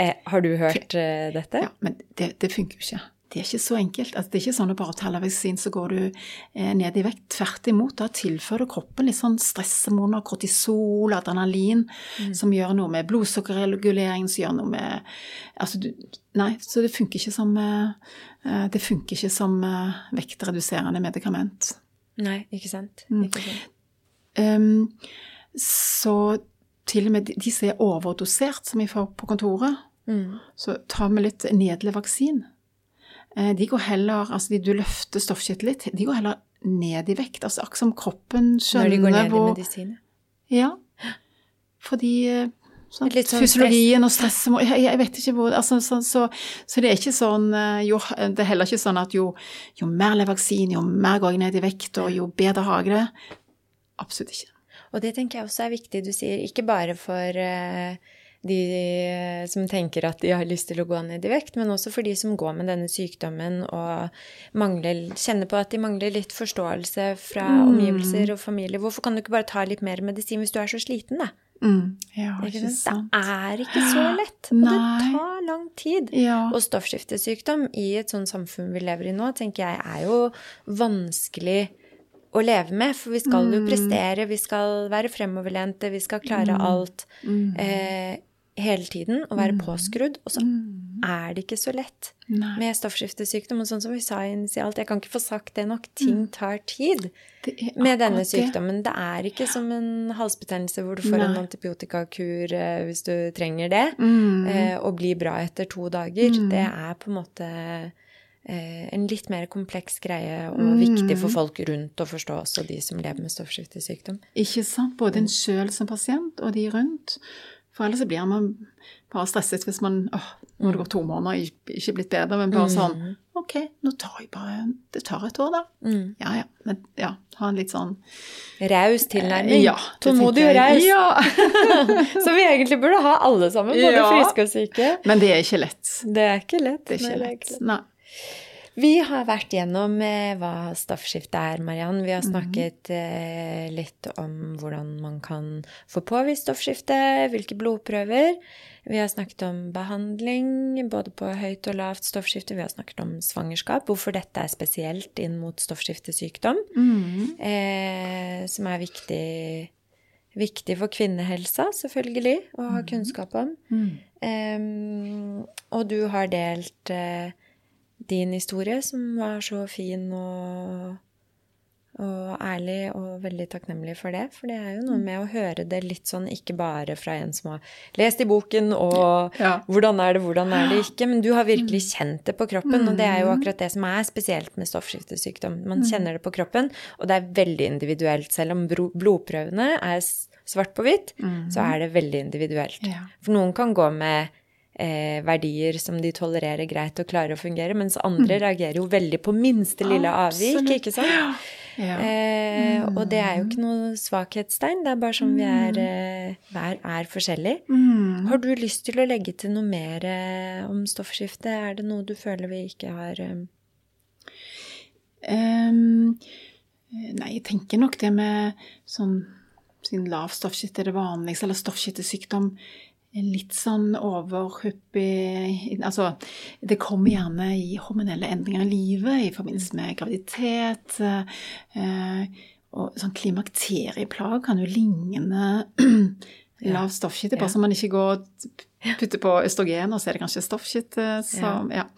Eh, har du hørt eh, dette? Ja, men det, det, funker jo ikke. Det er ikke så enkelt. Altså, det er ikke sånn at bare tar Lavexin, så går du eh, ned i vekt. Tvert imot, da tilfører du kroppen litt sånn stresshormoner, kortisol, adrenalin, mm. som gjør noe med blodsukkerregulering, som gjør noe med Altså, du Nei, så det funker ikke som eh, eh Det funker ikke som vektreduserende medikament. Nei, ikke sant. Mm. Ikke sant. Um, så til og med de som er overdosert, som vi får på kontoret, mm. så tar vi litt nedlevaksin. Eh, de går heller Altså, de du løfter stoffskiftet litt, de går heller ned i vekt. Altså akkurat som kroppen skjønner hvor Når de går ned hvor, i medisiner? Ja. Fordi eh, sånn, sånn fysiologien og stresset jeg, jeg, vet ikke hvor altså, så, så, så, det er ikke sånn eh, jo, Det er heller ikke sånn at jo, jo mer levaksin, jo mer går jeg ned i vekt, og jo bedre har jeg det. Absolutt ikke. Og det tenker jeg også er viktig, du sier, ikke bare for uh, de som tenker at de har lyst til å gå ned i vekt, men også for de som går med denne sykdommen og mangler, kjenner på at de mangler litt forståelse fra mm. omgivelser og familie. Hvorfor kan du ikke bare ta litt mer medisin hvis du er så sliten, da? Mm. Ja, ikke sant? Det er ikke så lett. Og Nei. det tar lang tid. Ja. Og stoffskiftesykdom i et sånt samfunn vi lever i nå, tenker jeg er jo vanskelig å leve med. For vi skal jo mm. prestere, vi skal være fremoverlente, vi skal klare mm. alt mm. eh, hele tiden og være påskrudd. Og så er det ikke så lett Nei. med stoffskiftesykdom. Og sånn som vi sa initialt, jeg kan ikke få sagt det nok, ting tar tid med denne sykdommen. Det er ikke som en halsbetennelse hvor du får Nei. en antibiotikakur eh, hvis du trenger det, mm. eh, og blir bra etter to dager. Mm. Det er på en måte Eh, en litt mer kompleks greie og mm. viktig for folk rundt å forstå, også de som lever med stoffskiftesykdom. Ikke sant. Både en sjøl som pasient og de rundt. For ellers blir man bare stresset hvis man åh, har det gått to måneder, ikke- blitt bedre, men bare sånn Ok, nå tar jeg bare Det tar et år, da. Mm. Ja, ja. Men ja, ha en litt sånn Raus tilnærming. Ja, Tålmodig og raus. Ja. Som vi egentlig burde ha alle sammen, både Ja. friske og syke. Men det er ikke lett. Det er ikke lett. Det er ikke lett. Nei. Vi har vært gjennom eh, hva stoffskifte er, Mariann. Vi har Mhm. snakket eh, litt om hvordan man kan få påvist stoffskifte, hvilke blodprøver. Vi har snakket om behandling, både på høyt og lavt stoffskifte. Vi har snakket om svangerskap, hvorfor dette er spesielt inn mot stoffskiftesykdom, mm. eh, som er viktig, viktig for kvinnehelsa, selvfølgelig, å Mhm. ha kunnskap om. Em, og du har delt eh, din historie, som var så fin og, og ærlig, og veldig takknemlig for det. For det er jo noe med å høre det litt sånn, ikke bare fra en som har lest i boken og Ja. hvordan er det, hvordan er det ikke, men du har virkelig kjent det på kroppen, og det er jo akkurat det som er spesielt med stoffskiftesykdom. Man kjenner det på kroppen, og det er veldig individuelt. Selv om blodprøvene er svart på hvitt, så er det veldig individuelt. For noen kan gå med eh, verdier som de tolererer greit og klarer å fungere, mens andre reagerer jo veldig på minste lille avvik, Absolutt. ikke sant? Ja. Eh, og det er jo ikke noe svakhetstegn, det er bare som vi er, eh, hver er forskjellig. Mm. Har du lyst til å legge til noe mer eh, om stoffskifte? Er det noe du føler vi ikke har Ehm, nei, jeg tenker nok det med sånn Siden lav stoffskifte er det vanligste, eller stoffskiftesykdom litt sånn overhyppig Altså, det kommer gjerne i hormonelle endringer i livet i forbindelse med graviditet. Eh, og sånn klimakterieplag kan jo ligne lav stoffskittet, bare Ja. så man ikke går og putter på østrogen, og så er det kanskje stoffskittet som Ja.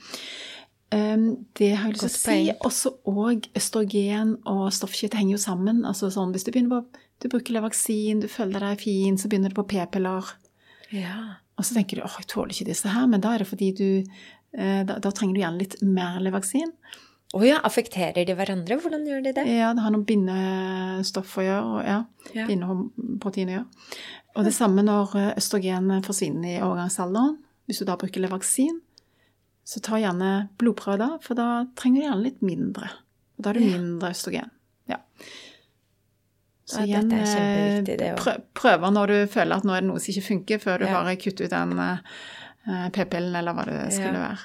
Det har jeg lyst til å si. Også og østrogen og stoffskifte henger jo sammen. Altså sånn, hvis du begynner på du bruker Levaksin, du føler deg fin, så begynner du på p-piller. Ja. Og så tenker du åh, jeg tåler ikke disse her, men da er det fordi du eh, da, da trenger du gjerne litt mer Levaksin. Å ja, affekterer de hverandre? Hvordan gjør de det? Ja, det har noe bindestoff å gjøre, og ja, Ja. bindeprotein å gjøre. Og det samme når eh, østrogen forsvinner i overgangsalderen. Hvis du da bruker Levaksin, så ta gjerne blodprøver da, for da trenger du gjerne litt mindre. Og da er det mindre østrogen. Ja. Så Ja, igjen, eh, prøver når du føler at nå er det noe som ikke funker, før du Ja. bare kutter ut den eh, p-pillen, eller hva det skulle Ja. være.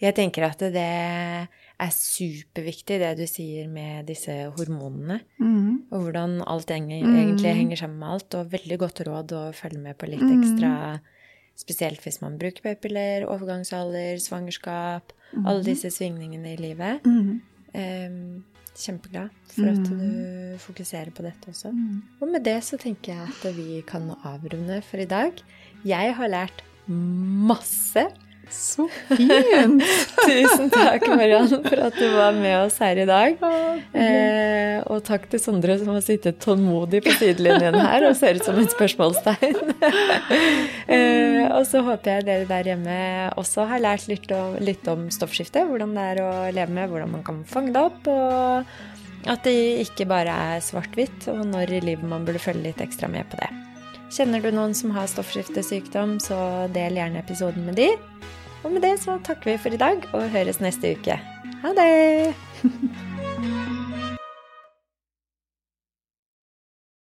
Jeg tenker at det er superviktig, det du sier med disse hormonene. Mm. Og hvordan alt Mm. egentlig henger sammen med alt. Og veldig godt råd å følge med på litt Mm. ekstra. Spesielt hvis man bruker p-piller, overgangsalder, svangerskap. Alle disse svingningene i livet. Mm. Em, kjempeglad for at du fokuserer på dette også. Og med det så tenker jeg at vi kan avrunde for i dag. Jeg har lært masse. Så fint! Tusen takk, Mariann, for at du var med oss her i dag. Eh, og takk til Sondre som har sittet tålmodig på sidelinjen her og ser ut som et spørsmålstegn. eh, og så håper jeg dere der hjemme også har lært litt om, litt om stoffskifte. Hvordan det er å leve med, hvordan man kan fange det opp. Og at det ikke bare er svart-hvitt, og når i livet man burde følge litt ekstra med på det. Kjenner du noen som har stoffskiftesykdom, så del gjerne episoden med de. Og med det så takker vi for i dag og høres neste uke. Ha det!